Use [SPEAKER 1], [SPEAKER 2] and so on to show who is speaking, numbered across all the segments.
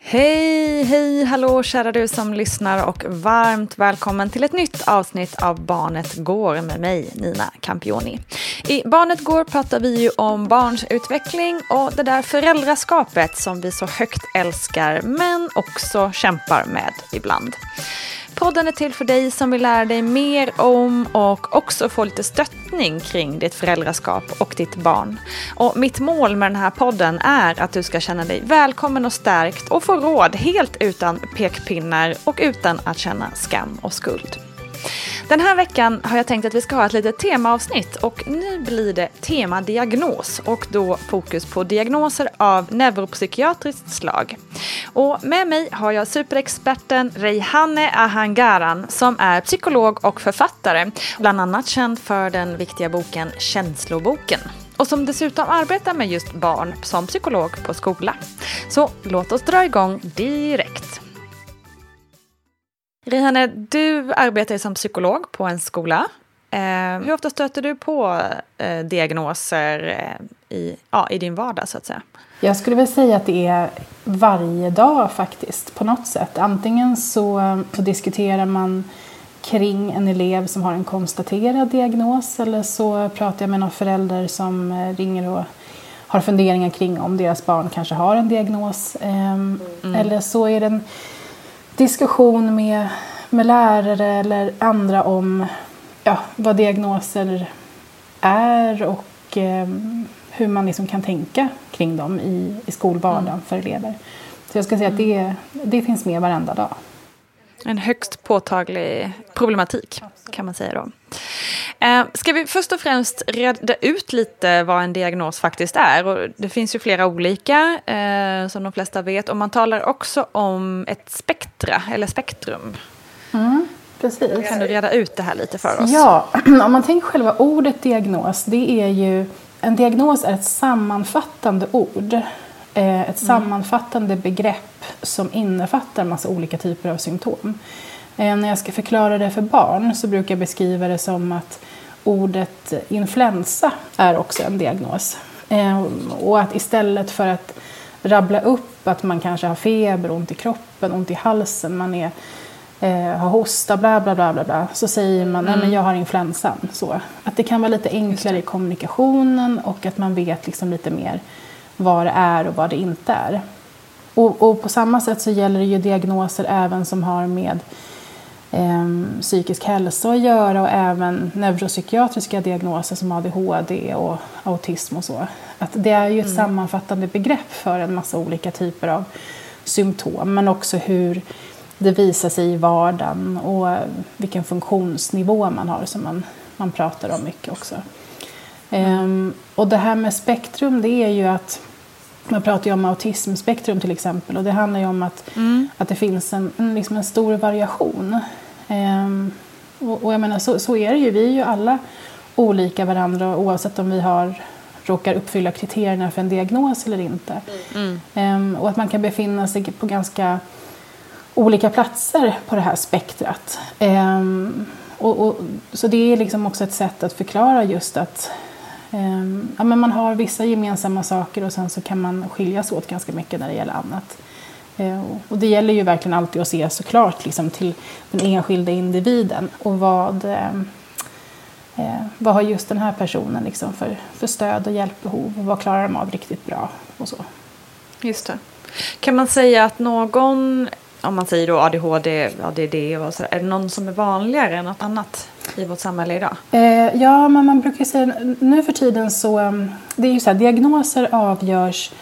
[SPEAKER 1] Hej, hej, hallå kära du som lyssnar och varmt välkommen till ett nytt avsnitt av Barnet Går med mig, Nina Campioni. I Barnet Går pratar vi ju om barns utveckling och det där föräldraskapet som vi så högt älskar men också kämpar med ibland. Podden är till för dig som vill lära dig mer om och också få lite stöttning kring ditt föräldraskap och ditt barn. Och mitt mål med den här podden är att du ska känna dig välkommen och stärkt och få råd helt utan pekpinnar och utan att känna skam och skuld. Den här veckan har jag tänkt att vi ska ha ett litet temaavsnitt och nu blir det tema diagnos och då fokus på diagnoser av neuropsykiatriskt slag. Och med mig har jag superexperten Reihanne Ahangaran som är psykolog och författare, bland annat känd för den viktiga boken Känsloboken och som dessutom arbetar med just barn som psykolog på skola. Så låt oss dra igång direkt. Rihanna, du arbetar som psykolog på en skola. Eh, hur ofta stöter du på eh, diagnoser eh, i, ja, i din vardag så att säga?
[SPEAKER 2] Jag skulle väl säga att det är varje dag faktiskt på något sätt. Antingen så, så diskuterar man kring en elev som har en konstaterad diagnos eller så pratar jag med någon förälder som eh, ringer och har funderingar kring om deras barn kanske har en diagnos. Ehm, mm. Eller så är det en diskussion med, med lärare eller andra om ja, vad diagnoser är och eh, hur man liksom kan tänka kring dem i, i skolvardagen mm. för elever. Så jag ska säga att det, det finns med varenda dag.
[SPEAKER 1] En högst påtaglig problematik kan man säga då. Eh, ska vi först och främst reda ut lite vad en diagnos faktiskt är? Och det finns ju flera olika eh, som de flesta vet och man talar också om ett spektra eller spektrum.
[SPEAKER 2] Mm, precis.
[SPEAKER 1] Kan du reda ut det här lite för oss?
[SPEAKER 2] Ja, om man tänker själva ordet diagnos, det är ju en diagnos är ett sammanfattande ord. Eh, ett mm. sammanfattande begrepp som innefattar en massa olika typer av symptom. Eh, när jag ska förklara det för barn så brukar jag beskriva det som att ordet influensa är också en diagnos. Eh, och att istället för att rabbla upp att man kanske har feber, ont i kroppen, ont i halsen, man är eh, har hosta, bla bla bla bla, bla så säger man nej men jag har influensan. Så. Att det kan vara lite enklare i kommunikationen och att man vet liksom lite mer vad det är och vad det inte är. Och, och på samma sätt så gäller det ju diagnoser även som har med eh, psykisk hälsa att göra och även neuropsykiatriska diagnoser som ADHD och autism och så. Att det är ju ett mm. sammanfattande begrepp för en massa olika typer av symptom men också hur det visar sig i vardagen och vilken funktionsnivå man har som man, man pratar om mycket också. Mm. Och det här med spektrum det är ju att man pratar ju om autismspektrum till exempel och det handlar ju om att, mm. att det finns en, en, liksom en stor variation. Um, och, och, jag menar så, så är det ju, vi är ju alla olika varandra oavsett om vi har råkar uppfylla kriterierna för en diagnos eller inte. Mm. Um, och att man kan befinna sig på ganska olika platser på det här spektrat. Um, och, och, så det är liksom också ett sätt att förklara just att Ehm, ja, men man har vissa gemensamma saker och sen så kan man skiljas åt ganska mycket när det gäller annat. Ehm, och det gäller ju verkligen alltid att se såklart liksom, till den enskilda individen och vad, ehm, eh, vad har just den här personen liksom, för, för stöd och hjälpbehov och vad klarar de av riktigt bra och så.
[SPEAKER 1] Just det. Kan man säga att någon om man säger då ADHD, ADD och så, är det någon som är vanligare än något annat i vårt samhälle idag?
[SPEAKER 2] Eh, ja, men man brukar säga nu för tiden så, mm, det är ju så här, diagnoser avgörs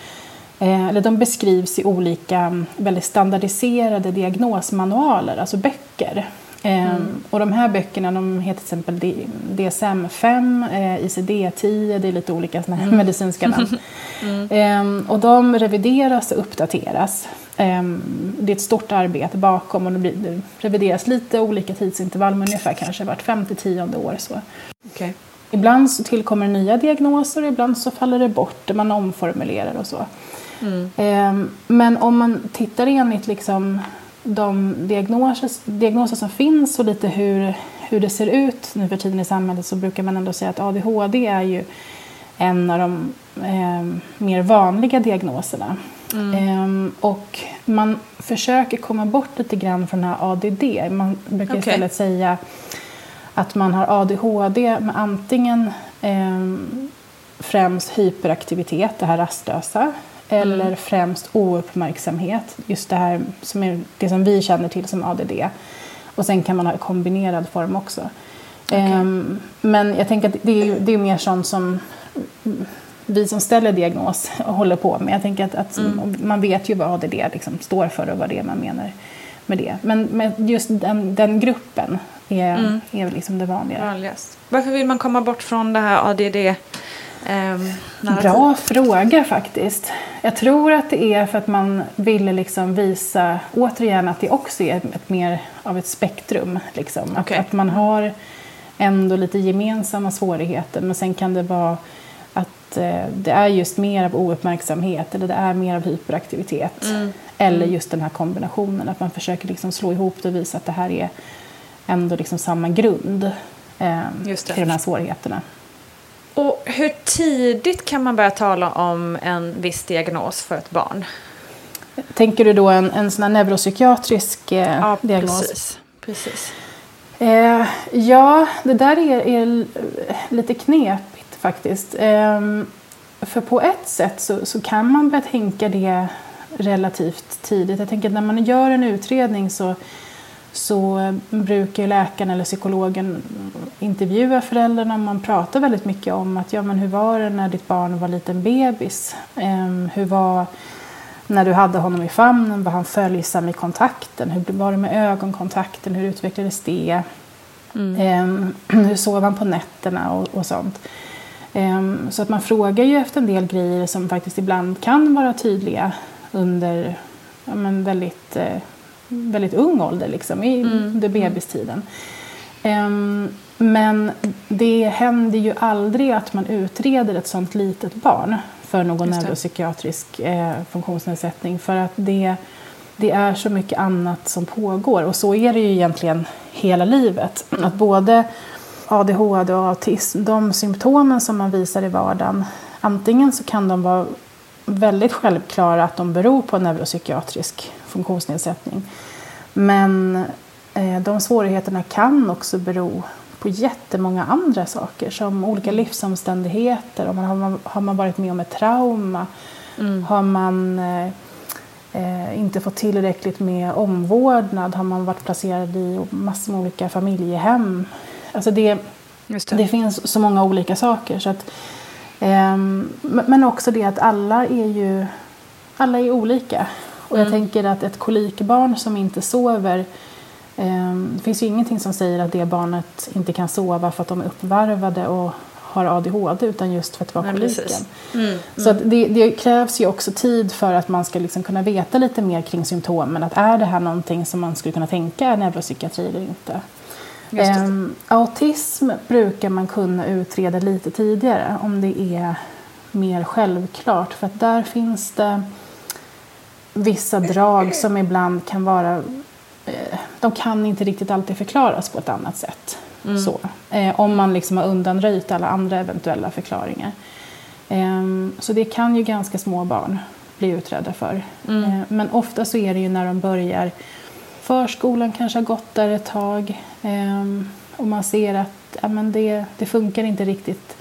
[SPEAKER 2] eh, eller de beskrivs i olika mm, väldigt standardiserade diagnosmanualer, alltså böcker. Eh, mm. Och de här böckerna de heter till exempel DSM-5, eh, ICD-10, det är lite olika såna här mm. medicinska namn. mm. eh, och de revideras och uppdateras. Ehm, det är ett stort arbete bakom och det, blir, det revideras lite olika tidsintervall, men ungefär kanske vart femte tionde år. Så.
[SPEAKER 1] Okay.
[SPEAKER 2] Ibland så tillkommer nya diagnoser, ibland så faller det bort, man omformulerar och så. Mm. Ehm, men om man tittar enligt liksom de diagnoser, diagnoser som finns och lite hur, hur det ser ut nu för tiden i samhället så brukar man ändå säga att ADHD är ju en av de eh, mer vanliga diagnoserna. Mm. Ehm, och man försöker komma bort lite grann från den här ADD. Man brukar okay. istället säga att man har ADHD med antingen eh, främst hyperaktivitet, det här rastlösa, eller mm. främst ouppmärksamhet, just det här som är det som vi känner till som ADD. Och sen kan man ha kombinerad form också. Okay. Um, men jag tänker att det är, det är mer sånt som vi som ställer diagnos håller på med. Jag tänker att, att mm. man vet ju vad ADD liksom står för och vad det är man menar med det. Men, men just den, den gruppen är, mm. är liksom det vanliga.
[SPEAKER 1] Vanligast. Varför vill man komma bort från det här ADD?
[SPEAKER 2] Um, Bra fråga faktiskt. Jag tror att det är för att man ville liksom visa återigen att det också är ett, mer av ett spektrum. Liksom. Okay. Att, att man har ändå lite gemensamma svårigheter men sen kan det vara att eh, det är just mer av ouppmärksamhet eller det är mer av hyperaktivitet. Mm. Eller mm. just den här kombinationen, att man försöker liksom slå ihop det och visa att det här är ändå liksom samma grund eh, till de här svårigheterna.
[SPEAKER 1] Och hur tidigt kan man börja tala om en viss diagnos för ett barn?
[SPEAKER 2] Tänker du då en, en sån här neuropsykiatrisk eh, ja, diagnos?
[SPEAKER 1] Precis. precis.
[SPEAKER 2] Eh, ja, det där är, är lite knepigt faktiskt. Eh, för på ett sätt så, så, kan man börja tänka det relativt tidigt. Jag tänker att när man gör en utredning så så brukar läkaren eller psykologen intervjua föräldrarna. Man pratar väldigt mycket om att ja, men hur var det när ditt barn var liten bebis? Um, hur var när du hade honom i famnen? Var han följsam i kontakten? Hur var det med ögonkontakten? Hur utvecklades det? Mm. Um, hur sov han på nätterna och, och sånt? Um, så att man frågar ju efter en del grejer som faktiskt ibland kan vara tydliga under ja, men väldigt uh, väldigt ung ålder, liksom, i mm. under bebistiden. Um, men det händer ju aldrig att man utreder ett sånt litet barn för någon neuropsykiatrisk eh, funktionsnedsättning för att det, det är så mycket annat som pågår och så är det ju egentligen hela livet. Att både ADHD och autism, de symptomen som man visar i vardagen antingen så kan de vara väldigt självklara att de beror på en neuropsykiatrisk funktionsnedsättning. Men eh, de svårigheterna kan också bero på jättemånga andra saker som olika
[SPEAKER 1] Mm.
[SPEAKER 2] livsomständigheter. Om man, har, man, har man varit med om ett trauma?
[SPEAKER 1] Mm.
[SPEAKER 2] Har man eh, eh, inte fått tillräckligt med omvårdnad? Har man varit placerad i massor med olika familjehem? Alltså det,
[SPEAKER 1] Just
[SPEAKER 2] det finns så många olika saker. Så att, ehm, men också det att alla är ju alla är olika. Och jag tänker att ett kolikbarn som inte sover ehm, det finns ju ingenting som säger att det barnet inte kan sova för att de är uppvarvade och har ADHD utan just för att det var
[SPEAKER 1] Nej,
[SPEAKER 2] koliken.
[SPEAKER 1] precis. Mm,
[SPEAKER 2] Så att det, det krävs ju också tid för att man ska liksom kunna veta lite mer kring symptomen. Att är det här någonting som man skulle kunna tänka är neuropsykiatri eller inte? Ehm, autism brukar man kunna utreda lite tidigare om det är mer självklart. För att där finns det vissa drag som ibland kan vara... Eh, de kan inte riktigt alltid förklaras på ett annat sätt. Så, eh, om man liksom har undanröjt alla andra eventuella förklaringar. Ehm, så det kan ju ganska små barn bli utredda för. Eh, men ofta så är det ju när de börjar Förskolan kanske har gått där ett tag ehm, och man ser att ja, men det, det funkar inte riktigt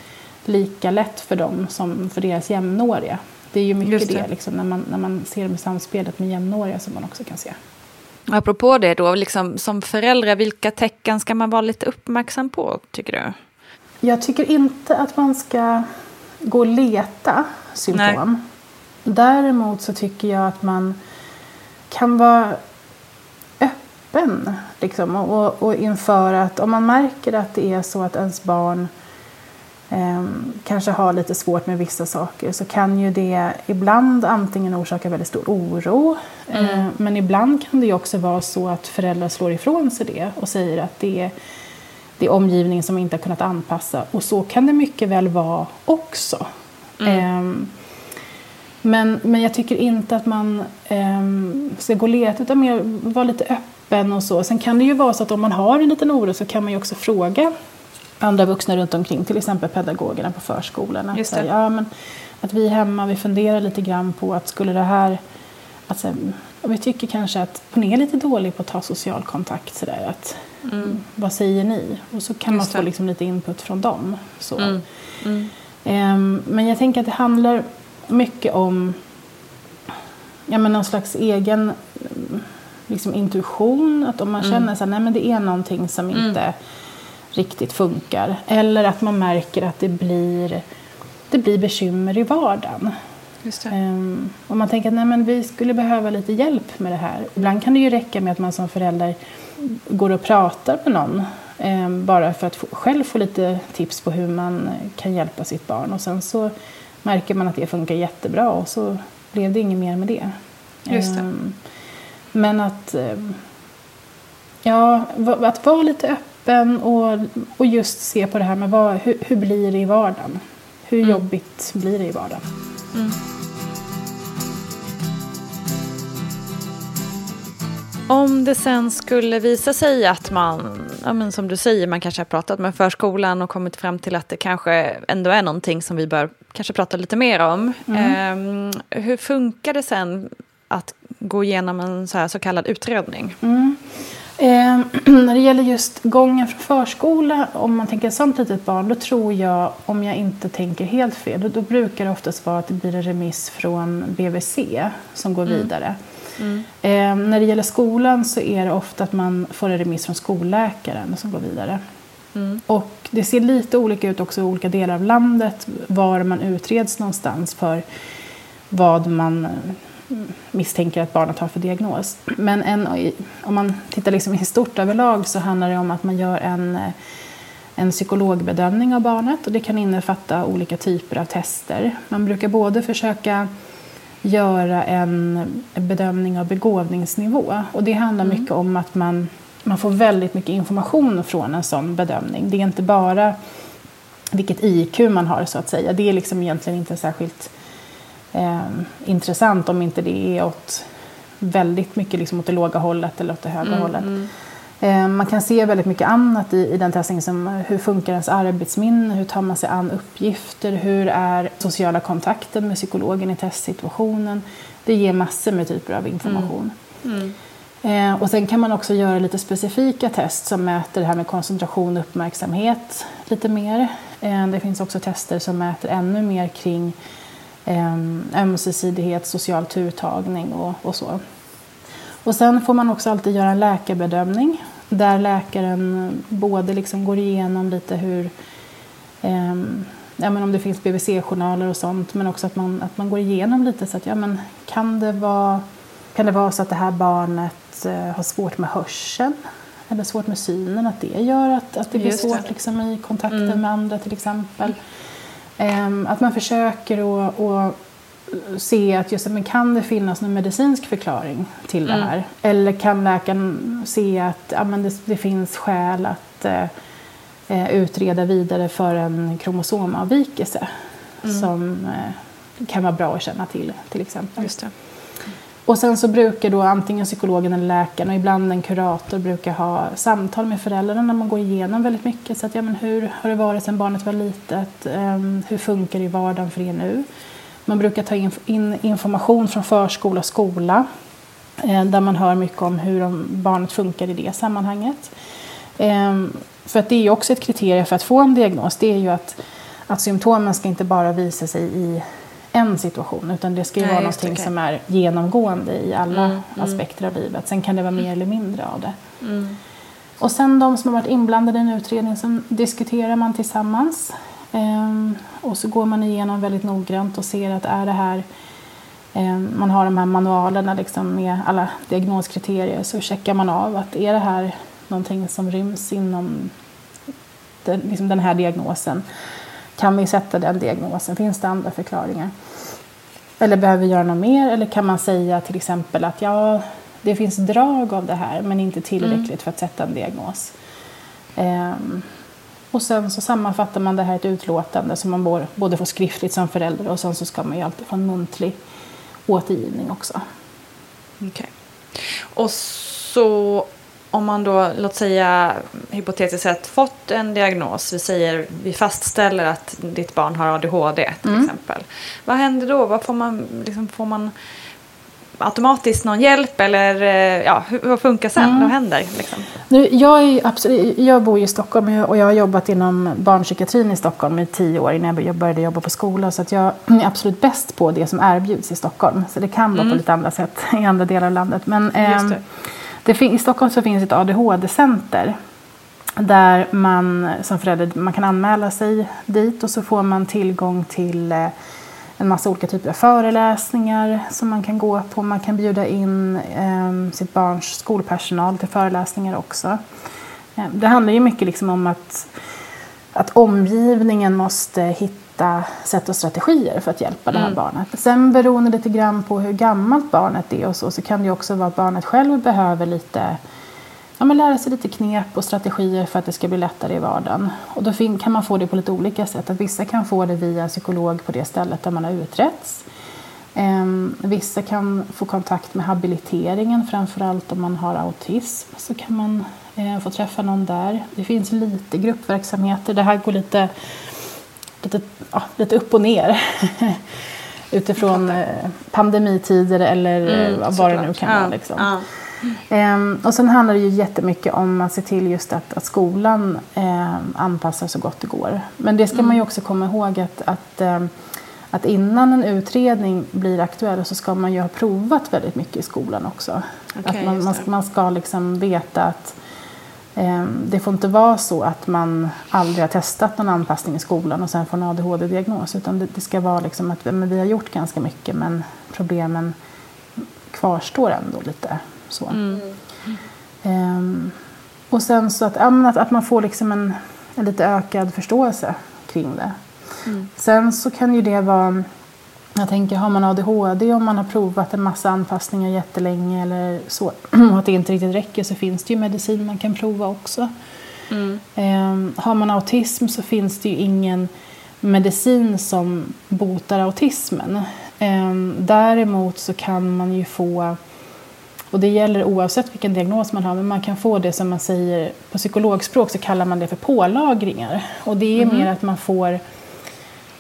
[SPEAKER 2] lika lätt för dem som för deras jämnåriga. Det är ju mycket det,
[SPEAKER 1] det.
[SPEAKER 2] liksom, när, man, när man ser med samspelet med jämnåriga som man också kan se.
[SPEAKER 1] Apropå det då, liksom, som förälder, vilka tecken ska man vara lite uppmärksam på, tycker du?
[SPEAKER 2] Jag tycker inte att man ska gå och leta symptom. Däremot så tycker jag att man kan vara öppen liksom, och, och, inför att om man märker att det är så att ens barn ehm, kanske har lite svårt med vissa saker så kan ju det ibland antingen orsaka väldigt stor oro eh, men ibland kan det också vara så att föräldrar slår ifrån sig det och säger att det är det är omgivningen som inte har kunnat anpassa. Och så kan det mycket väl vara också. Ehm, men, men jag tycker inte att man ehm, ska gå leta utan mer vara lite öppen och så. Sen kan det ju vara så att om man har en liten oro så kan man ju också fråga andra vuxna runt omkring, till exempel pedagogerna på förskolan. Att, säga, ja, men, att vi hemma, vi funderar lite grann på att skulle det här att, så vi tycker kanske att hon är lite dålig på att ta social kontakt. Så där, att, Vad säger ni? Och så kan
[SPEAKER 1] Mm. Just
[SPEAKER 2] man få liksom lite input från dem. Så.
[SPEAKER 1] Mm. Mm.
[SPEAKER 2] Ehm, men jag tänker att det handlar mycket om ja, men någon slags egen mm, liksom, intuition. Att om man
[SPEAKER 1] Mm.
[SPEAKER 2] känner att nej men det är någonting som inte riktigt funkar. Eller att man märker att det blir, det blir bekymmer i vardagen.
[SPEAKER 1] Just det.
[SPEAKER 2] Ehm, om man tänker att nej, men vi skulle behöva lite hjälp med det här. Ibland kan det ju räcka med att man som förälder går och pratar med någon. ehm, bara för att få, själv få lite tips på hur man kan hjälpa sitt barn. Och sen så märker man att det funkar jättebra och så blev det inget mer med det.
[SPEAKER 1] Just det.
[SPEAKER 2] Ehm, men att, ehm, ja, att vara lite öppen och, och just se på det här med vad, hur, hur blir det i vardagen. Hur
[SPEAKER 1] Mm.
[SPEAKER 2] jobbigt blir det i vardagen?
[SPEAKER 1] Om det sen skulle visa sig att man, ja men som du säger, man kanske har pratat med förskolan och kommit fram till att det kanske ändå är någonting som vi bör kanske prata lite mer om. Ehm, hur funkar det sen att gå igenom en så, så kallad utredning?
[SPEAKER 2] Eh, när det gäller just gången från förskola, om man tänker ett sånt litet barn, då tror jag, om jag inte tänker helt fel, då, då brukar det oftast vara att det blir en remiss från BVC som går vidare. Eh, när det gäller skolan så är det ofta att man får en remiss från skolläkaren som går vidare. Och det ser lite olika ut också i olika delar av landet var man utreds någonstans för vad man misstänker att barnet har för diagnos. Men en, om man tittar liksom i stort överlag så handlar det om att man gör en, en psykologbedömning av barnet och det kan innefatta olika typer av tester. Man brukar både försöka göra en bedömning av begåvningsnivå och det handlar mycket om att man, man får väldigt mycket information från en sån bedömning. Det är inte bara vilket IQ man har så att säga. Det är liksom egentligen inte särskilt eh, intressant om inte det är åt väldigt mycket liksom åt det låga hållet eller åt det höga hållet. Eh, man kan se väldigt mycket annat i, i den testningen som hur funkar ens arbetsminne, hur tar man sig an uppgifter, hur är sociala kontakten med psykologen i testsituationen. Det ger massor med typer av information. Eh, och sen kan man också göra lite specifika test som mäter det här med koncentration och uppmärksamhet lite mer. Eh, det finns också tester som mäter ännu mer kring ömsesidighet, social turtagning och, och så. Och sen får man också alltid göra en läkarbedömning där läkaren både liksom går igenom lite hur eh, ja, men om det finns BVC-journaler och sånt men också att man, att man går igenom lite så att ja, men kan, det vara, kan det vara så att det här barnet eh, har svårt med hörseln eller svårt med synen, att det gör att, att det blir svårt det. Liksom, i kontakten mm. med andra till exempel. Eh, att man försöker att se att just, men kan det finnas någon medicinsk förklaring till mm. det här? Eller kan läkaren se att ja, men det, det finns skäl att eh, eh, utreda vidare för en kromosomavvikelse mm. som eh, kan vara bra att känna till till exempel. Och sen så brukar då antingen psykologen eller läkaren och ibland en kurator brukar ha samtal med föräldrarna när man går igenom väldigt mycket. Så att, ja, men hur har det varit sedan barnet var litet? Ehm, hur funkar det i vardagen för er nu? Man brukar ta in, information från förskola och skola eh, där man hör mycket om hur barnet funkar i det sammanhanget. Ehm, för att det är ju också ett kriterium för att få en diagnos. Det är ju att, att symptomen ska inte bara visa sig i en situation utan det ska ju Nej, vara någonting okay. som är genomgående i alla mm, mm. aspekter av livet. Sen kan det vara mer eller mindre av det. Mm. Och sen de som har varit inblandade i en utredning som diskuterar man tillsammans. Ehm, och så går man igenom väldigt noggrant och ser att är det här ehm, man har de här manualerna liksom med alla diagnoskriterier så checkar man av att är det här någonting som ryms inom den, liksom den här diagnosen. Kan vi sätta den diagnosen? Finns det andra förklaringar? Eller behöver vi göra något mer? Eller kan man säga till exempel att ja, det finns drag av det här men inte tillräckligt mm. för att sätta en diagnos. Um, och sen så sammanfattar man det här i ett utlåtande som man både får skriftligt som förälder och sen så ska man ju alltid få en muntlig återgivning också.
[SPEAKER 1] Okej. Okay. Och så om man då, låt säga hypotetiskt sett, fått en diagnos, vi säger, vi fastställer att ditt barn har ADHD till mm. exempel. Vad händer då? Vad får man, liksom, får man automatiskt någon hjälp eller eh, ja, hur, vad funkar sen? Mm. Vad händer? Liksom?
[SPEAKER 2] Nu, jag, absolut, jag bor i Stockholm och jag har jobbat inom barnpsykiatrin i Stockholm i tio år innan jag började jobba på skola. Så att jag är absolut bäst på det som erbjuds i Stockholm. Så det kan vara mm. på lite andra sätt i andra delar av landet. Men eh, det. I Stockholm så finns ett ADHD-center där man som förälder man kan anmäla sig dit och så får man tillgång till eh, en massa olika typer av föreläsningar som man kan gå på. Man kan bjuda in eh, sitt barns skolpersonal till föreläsningar också. Eh, det handlar ju mycket liksom om att, att omgivningen måste hitta sätt och strategier för att hjälpa mm. det här mm. barnet. Sen beroende lite grann på hur gammalt barnet är och så, så kan det också vara att barnet själv behöver lite ja, men lära sig lite knep och strategier för att det ska bli lättare i vardagen. Och då kan man få det på lite olika sätt. Att vissa kan få det via psykolog på det stället där man har utretts. Um, vissa kan få kontakt med habiliteringen, framförallt om man har autism. Så kan man uh, få träffa någon där. Det finns lite gruppverksamheter. Det här går lite, lite, ja, lite upp och ner. Utifrån uh, pandemitider eller mm, vad det nu kan vara. Liksom. Ja. Mm. och sen handlar det ju jättemycket om att se till just att, att skolan eh, anpassar så gott det går. Men det ska mm. man ju också komma ihåg att, att, eh, att innan en utredning blir aktuell så ska man ju ha provat väldigt mycket i skolan också. Okay, att man, man, man, ska liksom veta att eh, det får inte vara så att man aldrig har testat någon anpassning i skolan och sen får en ADHD-diagnos. Utan det, ska vara liksom att men vi har gjort ganska mycket men problemen kvarstår ändå lite. Så. Mm. Um, och sen så att, att, att man får liksom en, en lite ökad förståelse kring det. Mm. Sen så kan ju det vara, jag tänker har man ADHD och man har provat en massa anpassningar jättelänge eller så och att det inte riktigt räcker så finns det ju medicin man kan prova också. Mm. Um, har man autism så finns det ju ingen medicin som botar autismen. Um, däremot så kan man ju få och det gäller oavsett vilken diagnos man har, men man kan få det som man säger på psykologspråk så kallar man det för pålagringar. Och det är mm. mer att man får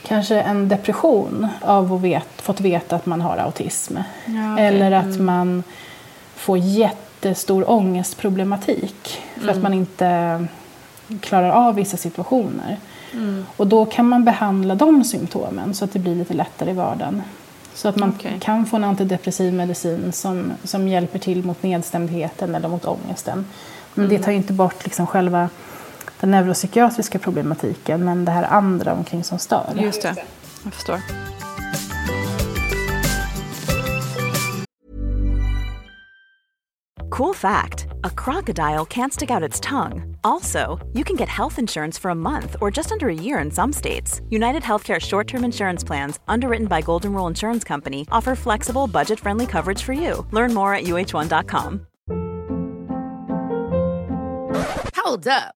[SPEAKER 2] kanske en depression av att vet, fått veta att man har autism. Ja, okay. Eller att mm. man får jätte jättestor ångestproblematik för att man inte klarar av vissa situationer. Och då kan man behandla de symptomen så att det blir lite lättare i vardagen. Så att man
[SPEAKER 1] Okej.
[SPEAKER 2] kan få en antidepressiv medicin som, som hjälper till mot nedstämdheten eller mot ångesten. Men det tar ju inte bort liksom själva den neuropsykiatriska problematiken men det här andra omkring som stör.
[SPEAKER 1] Just det, jag förstår.
[SPEAKER 3] Cool fact a crocodile can't stick out its tongue. Also, you can get health insurance for a month or just under a year in some states. United Healthcare short term insurance plans, underwritten by Golden Rule Insurance Company, offer flexible, budget friendly coverage for you. Learn more at uh1.com.
[SPEAKER 4] Hold up.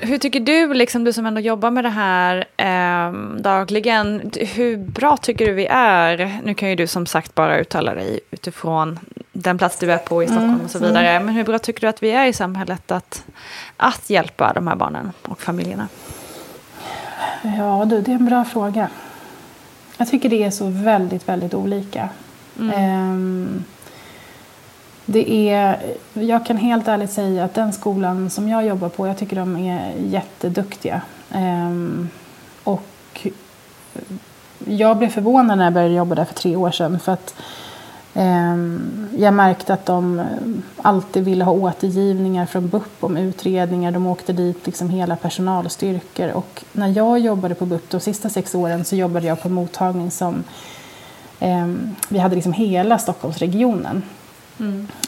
[SPEAKER 1] Hur tycker du, liksom, du som ändå jobbar med det här eh, dagligen, hur bra tycker du vi är? Nu kan ju du som sagt bara uttala dig utifrån den plats du är på i Stockholm och så vidare. Men hur bra tycker du att vi är i samhället att, att hjälpa de här barnen och familjerna?
[SPEAKER 2] Ja du, det är en bra fråga. Jag tycker det är så väldigt, väldigt olika. Ehm, det är, jag kan helt ärligt säga att den skolan som jag jobbar på, jag tycker de är jätteduktiga. Ehm, och jag blev förvånad när jag började jobba där för tre år sedan. För att ehm, jag märkte att de eh, alltid ville ha återgivningar från BUP om utredningar. De åkte dit liksom hela personalstyrkor. Och när jag jobbade på BUP de sista sex åren så jobbade jag på en mottagning som ehm, vi hade liksom hela Stockholmsregionen.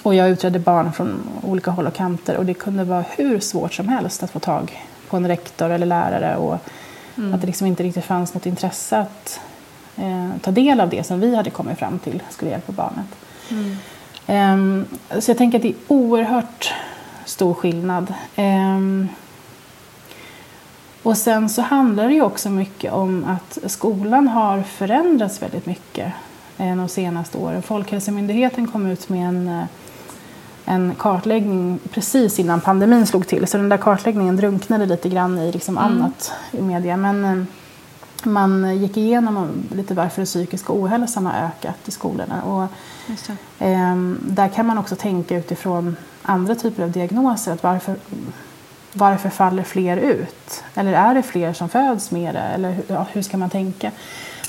[SPEAKER 2] Och jag utredde barn från olika håll och kanter och det kunde vara hur svårt som helst att få tag på en rektor eller lärare och att det liksom inte riktigt fanns något intresse att eh, ta del av det som vi hade kommit fram till skulle hjälpa barnet. Ehm, så jag tänker att det är oerhört stor skillnad. Ehm, och sen så handlar det ju också mycket om att skolan har förändrats väldigt mycket eh, de senaste åren. Folkhälsomyndigheten kom ut med en, eh, en kartläggning precis innan pandemin slog till. Så den där kartläggningen drunknade lite grann i liksom annat i media. Men eh, man gick igenom lite varför den psykiska ohälsan har ökat i skolorna. Och, ehm, där kan man också tänka utifrån andra typer av diagnoser. Att varför, varför faller fler ut? Eller är det fler som föds med det? Eller hur- ja, hur ska man tänka?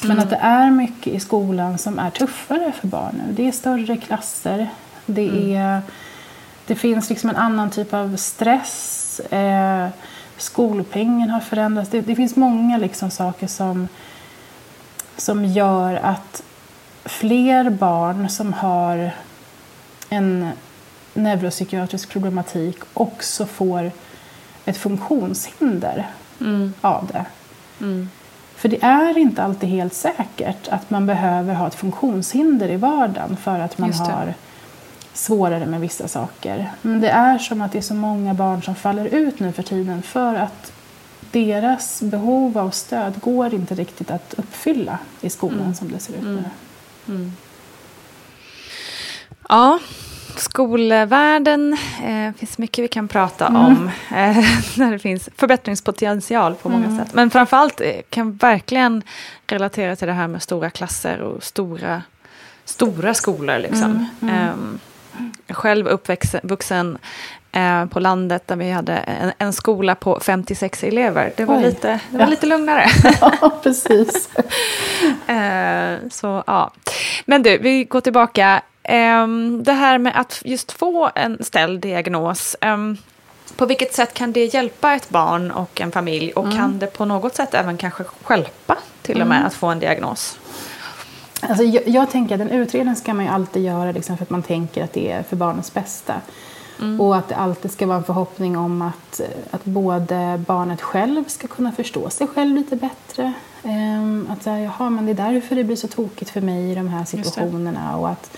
[SPEAKER 2] Men att det är mycket i skolan som är tuffare för barnen. Det är större klasser. Det, är, det finns liksom en annan typ av stress. Eh, skolpengen har förändrats. Det, det finns många liksom saker som, som gör att fler barn som har en neuropsykiatrisk problematik också får ett funktionshinder
[SPEAKER 1] Mm.
[SPEAKER 2] av det. För det är inte alltid helt säkert att man behöver ha ett funktionshinder i vardagen för att man har svårare med vissa saker. Men det är som att det är så många barn som faller ut nu för tiden för att deras behov av stöd går inte riktigt att uppfylla i skolan
[SPEAKER 1] Mm.
[SPEAKER 2] som det ser ut nu.
[SPEAKER 1] Ja, skolvärlden. Eh, finns mycket vi kan prata om. Eh, när det finns förbättringspotential på många sätt. Men framförallt eh, kan verkligen relatera till det här med stora klasser och stora, stora skolor. Liksom. Ehm, själv uppvuxen eh, på landet där vi hade en, en skola på 56 elever. Det var,
[SPEAKER 2] Oj.
[SPEAKER 1] lite, det var
[SPEAKER 2] Ja.
[SPEAKER 1] lite lugnare.
[SPEAKER 2] Ja, precis.
[SPEAKER 1] Eh, så, ja. Men du, vi går tillbaka. Ehm, det här med att just få en ställd diagnos. ehm, på vilket sätt kan det hjälpa ett barn och en familj? Och kan det på något sätt även kanske stjälpa till och med att få en diagnos?
[SPEAKER 2] Alltså, jag, jag tänker att en utredning ska man ju alltid göra liksom, för att man tänker att det är för barnets bästa. Och att det alltid ska vara en förhoppning om att, att både barnet själv ska kunna förstå sig själv lite bättre. Ehm, att säga, jaha, men det är därför det blir så tokigt för mig i de här situationerna. Och att,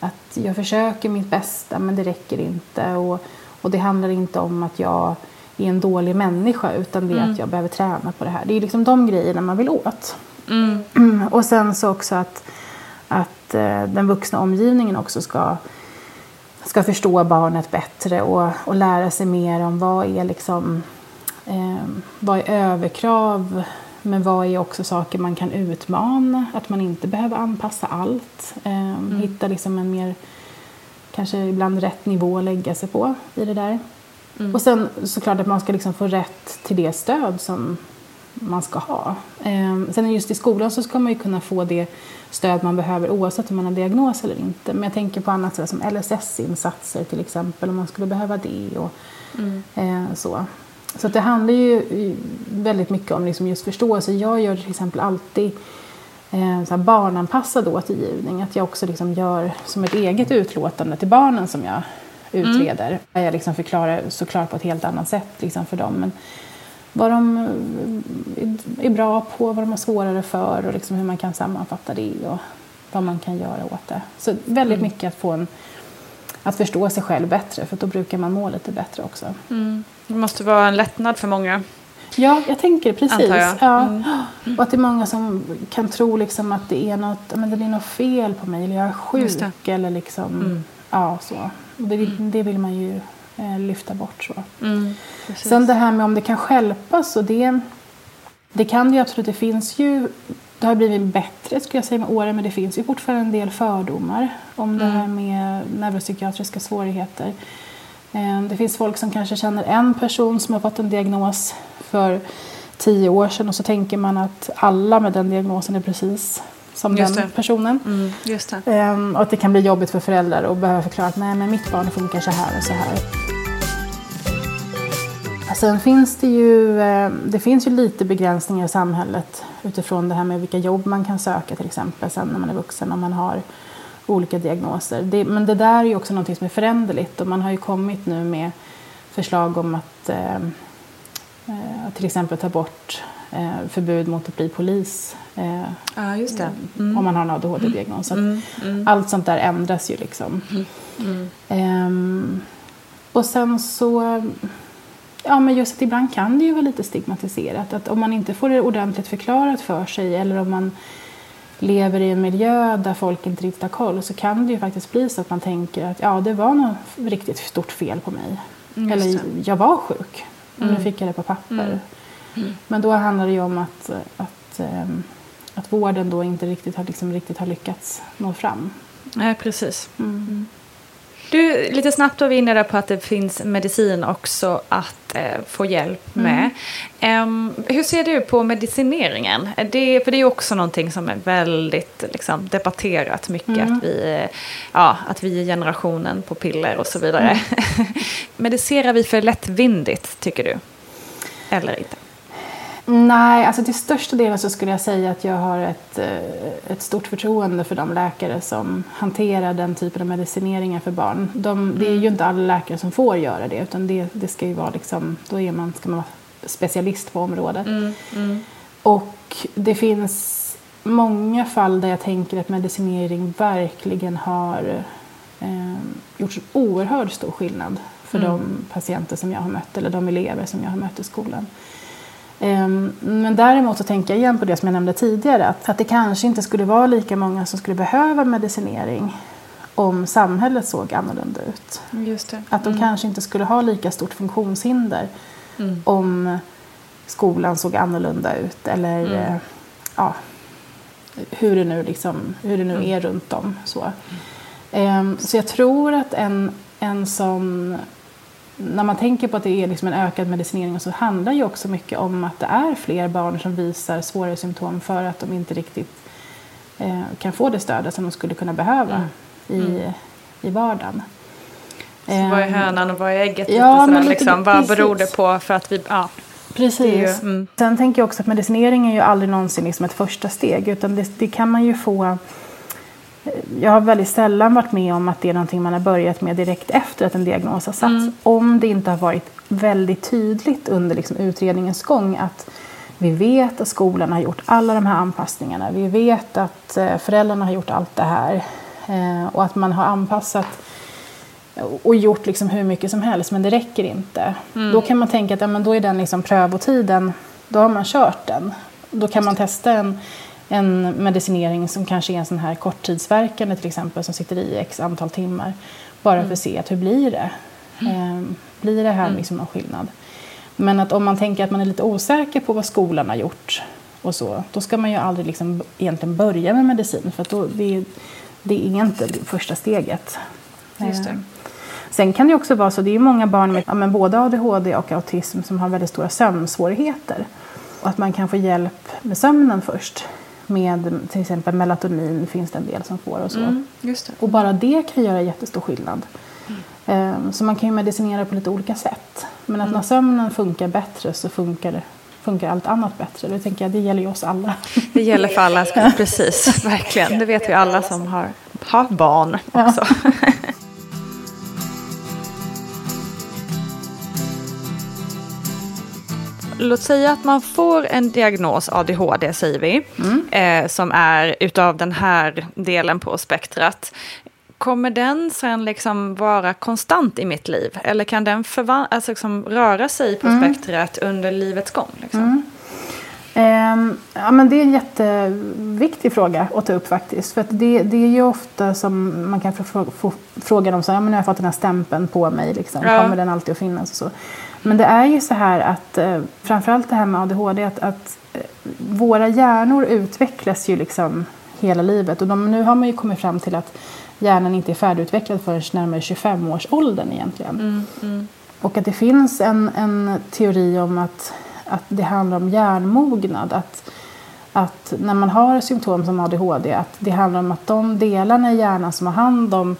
[SPEAKER 2] att jag försöker mitt bästa men det räcker inte. Och, och det handlar inte om att jag är en dålig människa utan det är att jag behöver träna på det här. Det är liksom de grejerna man vill åt. Och sen så också att, att eh, den vuxna omgivningen också ska, ska förstå barnet bättre och, och lära sig mer om vad är liksom eh, vad är överkrav men vad är också saker man kan utmana, att man inte behöver anpassa allt. Eh, Hitta liksom en mer, kanske ibland rätt nivå att lägga sig på i det där. Och sen såklart att man ska liksom få rätt till det stöd som man ska ha. Eh, sen just i skolan så ska man ju kunna få det stöd man behöver oavsett om man har diagnos eller inte. Men jag tänker på annat som LSS-insatser till exempel om man skulle behöva det. Och, eh, så så det handlar ju väldigt mycket om liksom just förståelse. Jag gör till exempel alltid eh, så barnanpassad återgivning. Att jag också liksom gör som ett eget utlåtande till barnen som jag utreder. Där jag liksom förklarar såklart på ett helt annat sätt liksom för dem. Men vad de eh, är bra på, vad de har svårare för och liksom hur man kan sammanfatta det och vad man kan göra åt det. Så väldigt mycket att få en att förstå sig själv bättre för då brukar man må lite bättre också.
[SPEAKER 1] Det måste vara en lättnad för många.
[SPEAKER 2] Ja, jag tänker precis.
[SPEAKER 1] Jag. Mm.
[SPEAKER 2] Ja. Och att det är många som kan tro liksom att det är något, men det är något fel på mig eller jag är sjuk eller liksom, ja så. Och det, det vill man ju eh, lyfta bort så. Sen det här med om det kan stjälpas och det, det kan det ju absolut. Det finns ju, det har blivit bättre skulle jag säga med åren men det finns ju fortfarande en del fördomar om det här med neuropsykiatriska svårigheter. Eh, Det finns folk som kanske känner en person som har fått en diagnos för tio år sedan och så tänker man att alla med den diagnosen är precis som
[SPEAKER 1] Just
[SPEAKER 2] den
[SPEAKER 1] det.
[SPEAKER 2] personen.
[SPEAKER 1] Mm, just det.
[SPEAKER 2] Ehm, och att det kan bli jobbigt för föräldrar att behöva förklara att nej, men mitt barn funkar så här och så här. Sen finns det ju, eh, det finns ju lite begränsningar i samhället utifrån det här med vilka jobb man kan söka till exempel sen när man är vuxen om man har olika diagnoser. Det, men det där är ju också något som är föränderligt och man har ju kommit nu med förslag om att eh, eh, till exempel ta bort eh, förbud mot att bli polis eh,
[SPEAKER 1] Ja, just det.
[SPEAKER 2] om man har en ADHD-diagnos. Så att Allt sånt där ändras ju liksom. Ehm, och sen så... Ja, men just att ibland kan det ju vara lite stigmatiserat. Att om man inte får det ordentligt förklarat för sig eller om man lever i en miljö där folk inte riktigt har koll så kan det ju faktiskt bli så att man tänker att ja, det var något riktigt stort fel på mig. eller jag var sjuk och nu fick jag det på papper. Men då handlar det ju om att, att, ehm, att vården då inte riktigt har, liksom, riktigt har lyckats nå fram.
[SPEAKER 1] Nej, precis. Du, lite snabbt var vi inne på att det finns medicin också att eh, få hjälp med. Em, hur ser du på medicineringen? Det, för det är också någonting som är väldigt liksom, debatterat mycket. Att, vi, ja, att vi är generationen på piller och så vidare. Medicerar vi för lättvindigt, tycker du? eller inte?
[SPEAKER 2] Nej, alltså till största delen så skulle jag säga att jag har ett, eh, ett stort förtroende för de läkare som hanterar den typen av medicineringar för barn. De, det är ju inte alla läkare som får göra det utan det, det ska ju vara liksom, då är man, ska man vara specialist på området.
[SPEAKER 1] Mm, mm.
[SPEAKER 2] Och det finns många fall där jag tänker att medicinering verkligen har eh, gjort oerhört stor skillnad för
[SPEAKER 1] Mm.
[SPEAKER 2] de patienter som jag har mött eller de elever som jag har mött i skolan. Ehm, Men däremot så tänker jag igen på det som jag nämnde tidigare att, att det kanske inte skulle vara lika många som skulle behöva medicinering om samhället såg annorlunda ut.
[SPEAKER 1] Just det.
[SPEAKER 2] Att de kanske inte skulle ha lika stort funktionshinder
[SPEAKER 1] Mm.
[SPEAKER 2] om skolan såg annorlunda ut eller
[SPEAKER 1] Mm.
[SPEAKER 2] eh, ja, hur det nu, liksom, hur det nu
[SPEAKER 1] Mm.
[SPEAKER 2] är runt om. Så, Ehm, så jag tror att en, en sån... När man tänker på att det är liksom en ökad medicinering så handlar ju också mycket om att det är fler barn som visar svårare symptom för att de inte riktigt eh, kan få det stödet som de skulle kunna behöva i, i vardagen.
[SPEAKER 1] Mm. Så vad är
[SPEAKER 2] Ehm,
[SPEAKER 1] hönan och vad är ägget?
[SPEAKER 2] Ja,
[SPEAKER 1] sådär,
[SPEAKER 2] men
[SPEAKER 1] liksom. Vad beror det på? För att vi, ja,
[SPEAKER 2] Precis.
[SPEAKER 1] Ju- mm.
[SPEAKER 2] Sen tänker jag också att medicinering är ju aldrig någonsin liksom ett första steg. Utan det, det kan man ju få... Jag har väldigt sällan varit med om att det är någonting man har börjat med direkt efter att en diagnos har satts.
[SPEAKER 1] Mm.
[SPEAKER 2] Om det inte har varit väldigt tydligt under liksom utredningens gång att vi vet att skolan har gjort alla de här anpassningarna. Vi vet att eh, föräldrarna har gjort allt det här. Eh, och att man har anpassat och gjort liksom hur mycket som helst, men det räcker inte. Då kan man tänka att ja, men då är den liksom prövotiden, då har man kört den. Då kan man testa en, en medicinering som kanske är en sån här korttidsverkande till exempel som sitter i x antal timmar. Bara för att se att hur blir det? Ehm, blir det här liksom någon skillnad? Men att om man tänker att man är lite osäker på vad skolan har gjort och så, då ska man ju aldrig liksom egentligen börja med medicin för då, det, det är inte det första steget.
[SPEAKER 1] Just det.
[SPEAKER 2] Ehm, Sen kan det också vara så, det är många barn med ja, men både ADHD och autism som har väldigt stora sömnsvårigheter. Och att man kan få hjälp med sömnen först. Med till exempel melatonin finns det en del som får och så.
[SPEAKER 1] Mm.
[SPEAKER 2] Och bara det kan göra jättestor skillnad. Ehm, Så man kan ju medicinera på lite olika sätt. Men att när sömnen funkar bättre så funkar, funkar allt annat bättre. Det tänker jag, det gäller ju oss alla.
[SPEAKER 1] Det gäller för alla, precis, verkligen. Det vet vi alla som har, har barn också. Låt säga att man får en diagnos ADHD, säger vi, eh, som är utav den här delen på spektrat. Kommer den sen liksom vara konstant i mitt liv? Eller kan den alltså liksom röra sig på spektrat under livets gång? Liksom?
[SPEAKER 2] Ehm, ja, men det är en jätteviktig fråga att ta upp faktiskt. För det, det är ju ofta som man kan få, få frågan om så här, ja, men nu har jag fått den här stämpeln på mig. Liksom.
[SPEAKER 1] Ja.
[SPEAKER 2] Kommer den alltid att finnas? Och så. Men det är ju så här att eh, framförallt det här med ADHD att, att eh, våra hjärnor utvecklas ju liksom hela livet. Och de, nu har man ju kommit fram till att hjärnan inte är färdigutvecklad förrän närmare 25-årsåldern egentligen. Och att det finns en, en teori om att, att det handlar om hjärnmognad. Att, att när man har symptom som ADHD, att det handlar om att de delarna i hjärnan som har hand om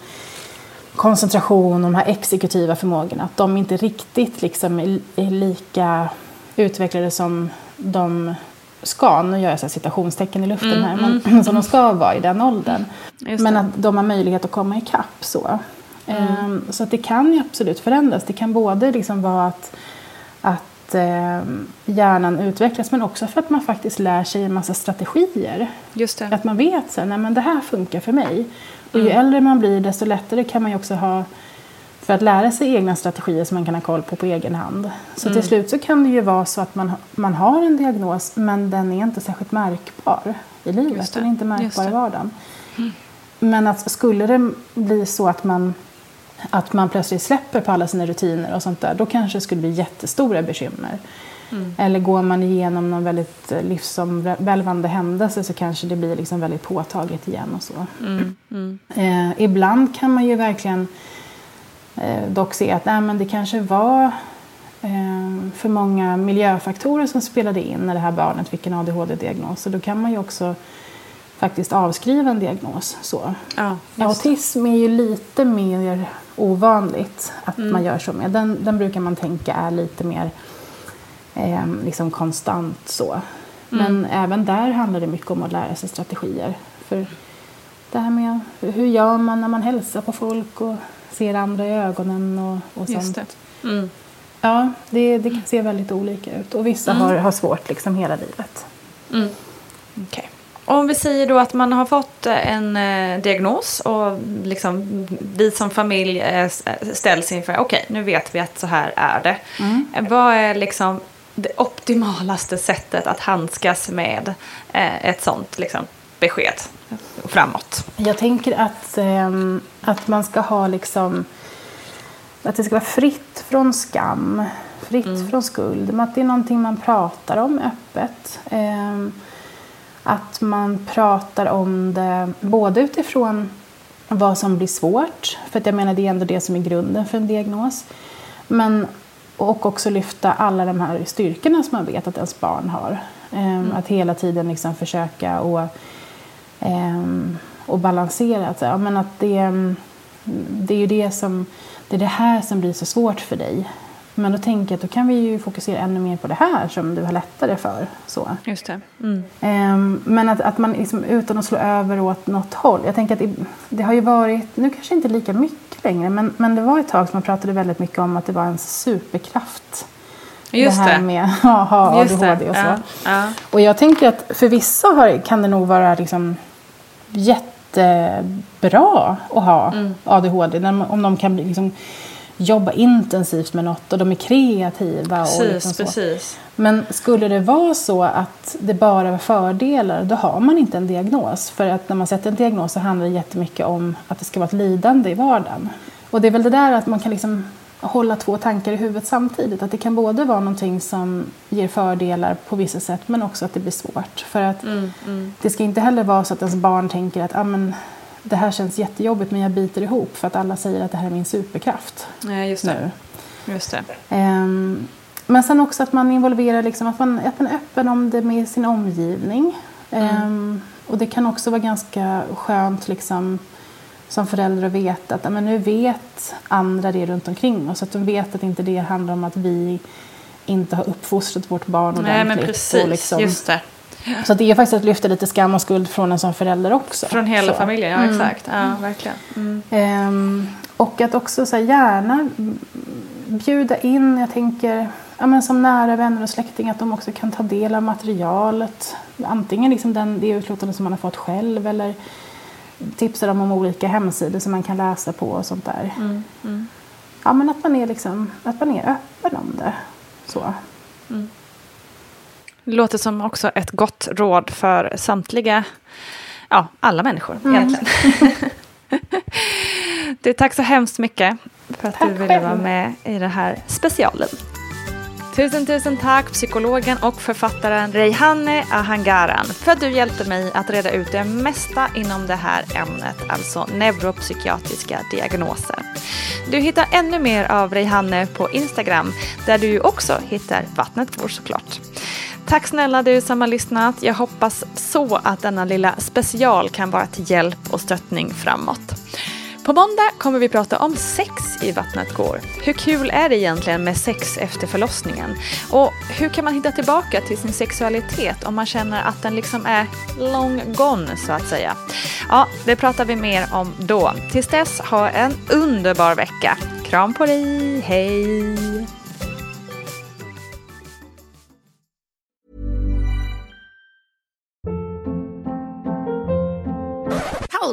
[SPEAKER 2] koncentration och de här exekutiva förmågorna, att de inte riktigt liksom är, lika utvecklade som de ska. Nu gör jag så här citationstecken i luften här, men som de ska vara i den åldern. Men att de har möjlighet att komma ikapp så. Ehm, så att det kan ju absolut förändras. Det kan både liksom vara att, att ehm, hjärnan utvecklas men också för att man faktiskt lär sig en massa strategier. Att man vet så här, nej men det här funkar för mig. Och ju äldre man blir desto lättare kan man ju också ha för att lära sig egna strategier som man kan ha koll på på egen hand. Så till slut så kan det ju vara så att man, man har en diagnos men den är inte särskilt märkbar i livet. Den är inte märkbar i vardagen. Men att skulle det bli så att man, att man plötsligt släpper på alla sina rutiner och sånt där, då kanske det skulle bli jättestora bekymmer. Eller går man igenom någon väldigt eh, livsomvälvande händelse så kanske det blir liksom väldigt påtagligt igen och så. Eh, ibland kan man ju verkligen eh, dock se att nej, men det kanske var eh, för många miljöfaktorer som spelade in när det här barnet fick en ADHD-diagnos. Så då kan man ju också faktiskt avskriva en diagnos. Så.
[SPEAKER 1] Ja,
[SPEAKER 2] Autism är ju lite mer ovanligt att man gör så med. Den, den brukar man tänka är lite mer eh, liksom konstant så. Men även där handlar det mycket om att lära sig strategier. För det här med hur gör man när man hälsar på folk och ser andra i ögonen och, och sånt.
[SPEAKER 1] det. Mm.
[SPEAKER 2] Ja, det, det kan se väldigt olika ut. Och vissa har, har svårt liksom hela livet.
[SPEAKER 1] Okej. Om vi säger då att man har fått en eh, diagnos och liksom vi som familj eh, s- ställs inför, okej nu vet vi att så här är det. Eh, Vad är liksom det optimalaste sättet att handskas med eh, ett sånt liksom, besked framåt?
[SPEAKER 2] Jag tänker att, ehm, att man ska ha liksom... Att det ska vara fritt från skam, fritt från skuld. Men att det är någonting man pratar om öppet. Ehm, att man pratar om det både utifrån vad som blir svårt. För att jag menar det är ändå det som är grunden för en diagnos. Men och också lyfta alla de här styrkorna som man vet att ens barn har. Ehm, Att hela tiden liksom försöka och ehm, och balansera. Att, ja, men att det, mm, det är ju det som det är det här som blir så svårt för dig. Men då tänker jag att då kan vi ju fokusera ännu mer på det här som du har lättare för. Så.
[SPEAKER 1] Just det. Mm.
[SPEAKER 2] Ehm, men att, att man liksom, utan att slå över åt något håll. Jag tänker att det, det har ju varit, nu kanske inte lika mycket längre, men, men det var ett tag som man pratade väldigt mycket om att det var en superkraft.
[SPEAKER 1] Just
[SPEAKER 2] det här
[SPEAKER 1] det.
[SPEAKER 2] med att ha
[SPEAKER 1] Just det.
[SPEAKER 2] ADHD och så.
[SPEAKER 1] Ja, ja.
[SPEAKER 2] Och jag tänker att för vissa har, kan det nog vara liksom jättebra att ha
[SPEAKER 1] Mm.
[SPEAKER 2] ADHD. Om de kan bli, liksom, jobba intensivt med något och de är kreativa. och
[SPEAKER 1] Precis,
[SPEAKER 2] liksom så.
[SPEAKER 1] precis.
[SPEAKER 2] Men skulle det vara så att det bara var fördelar, då har man inte en diagnos. För att när man sätter en diagnos så handlar det jättemycket om att det ska vara ett lidande i vardagen. Och det är väl det där att man kan liksom hålla två tankar i huvudet samtidigt. Att det kan både vara någonting som ger fördelar på vissa sätt men också att det blir svårt. För att det ska inte heller vara så att ens barn tänker att ah, men, det här känns jättejobbigt men jag biter ihop för att alla säger att det här är min superkraft
[SPEAKER 1] Nej, just
[SPEAKER 2] nu.
[SPEAKER 1] det. Just det.
[SPEAKER 2] Ehm, men sen också att man involverar, liksom, att, man, att man är öppen om det med sin omgivning. Ehm, och det kan också vara ganska skönt liksom, som förälder att veta att ja, men nu vet andra det runt omkring oss. Att de vet att inte det handlar om att vi inte har uppfostrat vårt barn ordentligt.
[SPEAKER 1] Nej, men precis.
[SPEAKER 2] Och liksom,
[SPEAKER 1] Just det.
[SPEAKER 2] Så det är faktiskt att lyfta lite skam och skuld från en som förälder också.
[SPEAKER 1] Från hela
[SPEAKER 2] Så.
[SPEAKER 1] familjen, ja exakt. Ja, verkligen. Mm.
[SPEAKER 2] Ehm, och att också så här, gärna bjuda in, jag tänker ja, men som nära vänner och släktingar, att de också kan ta del av materialet. Antingen liksom den, det utlåtande som man har fått själv eller tipsa dem om olika hemsidor som man kan läsa på och sånt där. Ja, men att man är, liksom, att man är öppen om det. Så.
[SPEAKER 1] Det låter som också ett gott råd för samtliga, ja, alla människor egentligen. du, tack så hemskt mycket för att
[SPEAKER 2] Tack
[SPEAKER 1] du ville
[SPEAKER 2] själv.
[SPEAKER 1] vara med i den här specialen. Tusen, tusen tack psykologen och författaren Reihanne Ahangaran för att du hjälpte mig att reda ut det mesta inom det här ämnet, alltså neuropsykiatriska diagnoser. Du hittar ännu mer av Reihanne på Instagram där du också hittar Vattnet går såklart. Tack snälla du som har lyssnat. Jag hoppas så att denna lilla special kan vara till hjälp och stöttning framåt. På måndag kommer vi prata om sex i Vattnet går. Hur kul är det egentligen med sex efter förlossningen? Och hur kan man hitta tillbaka till sin sexualitet om man känner att den liksom är long gone så att säga? Ja, det pratar vi mer om då. Tills dess, ha en underbar vecka. Kram på dig, hej!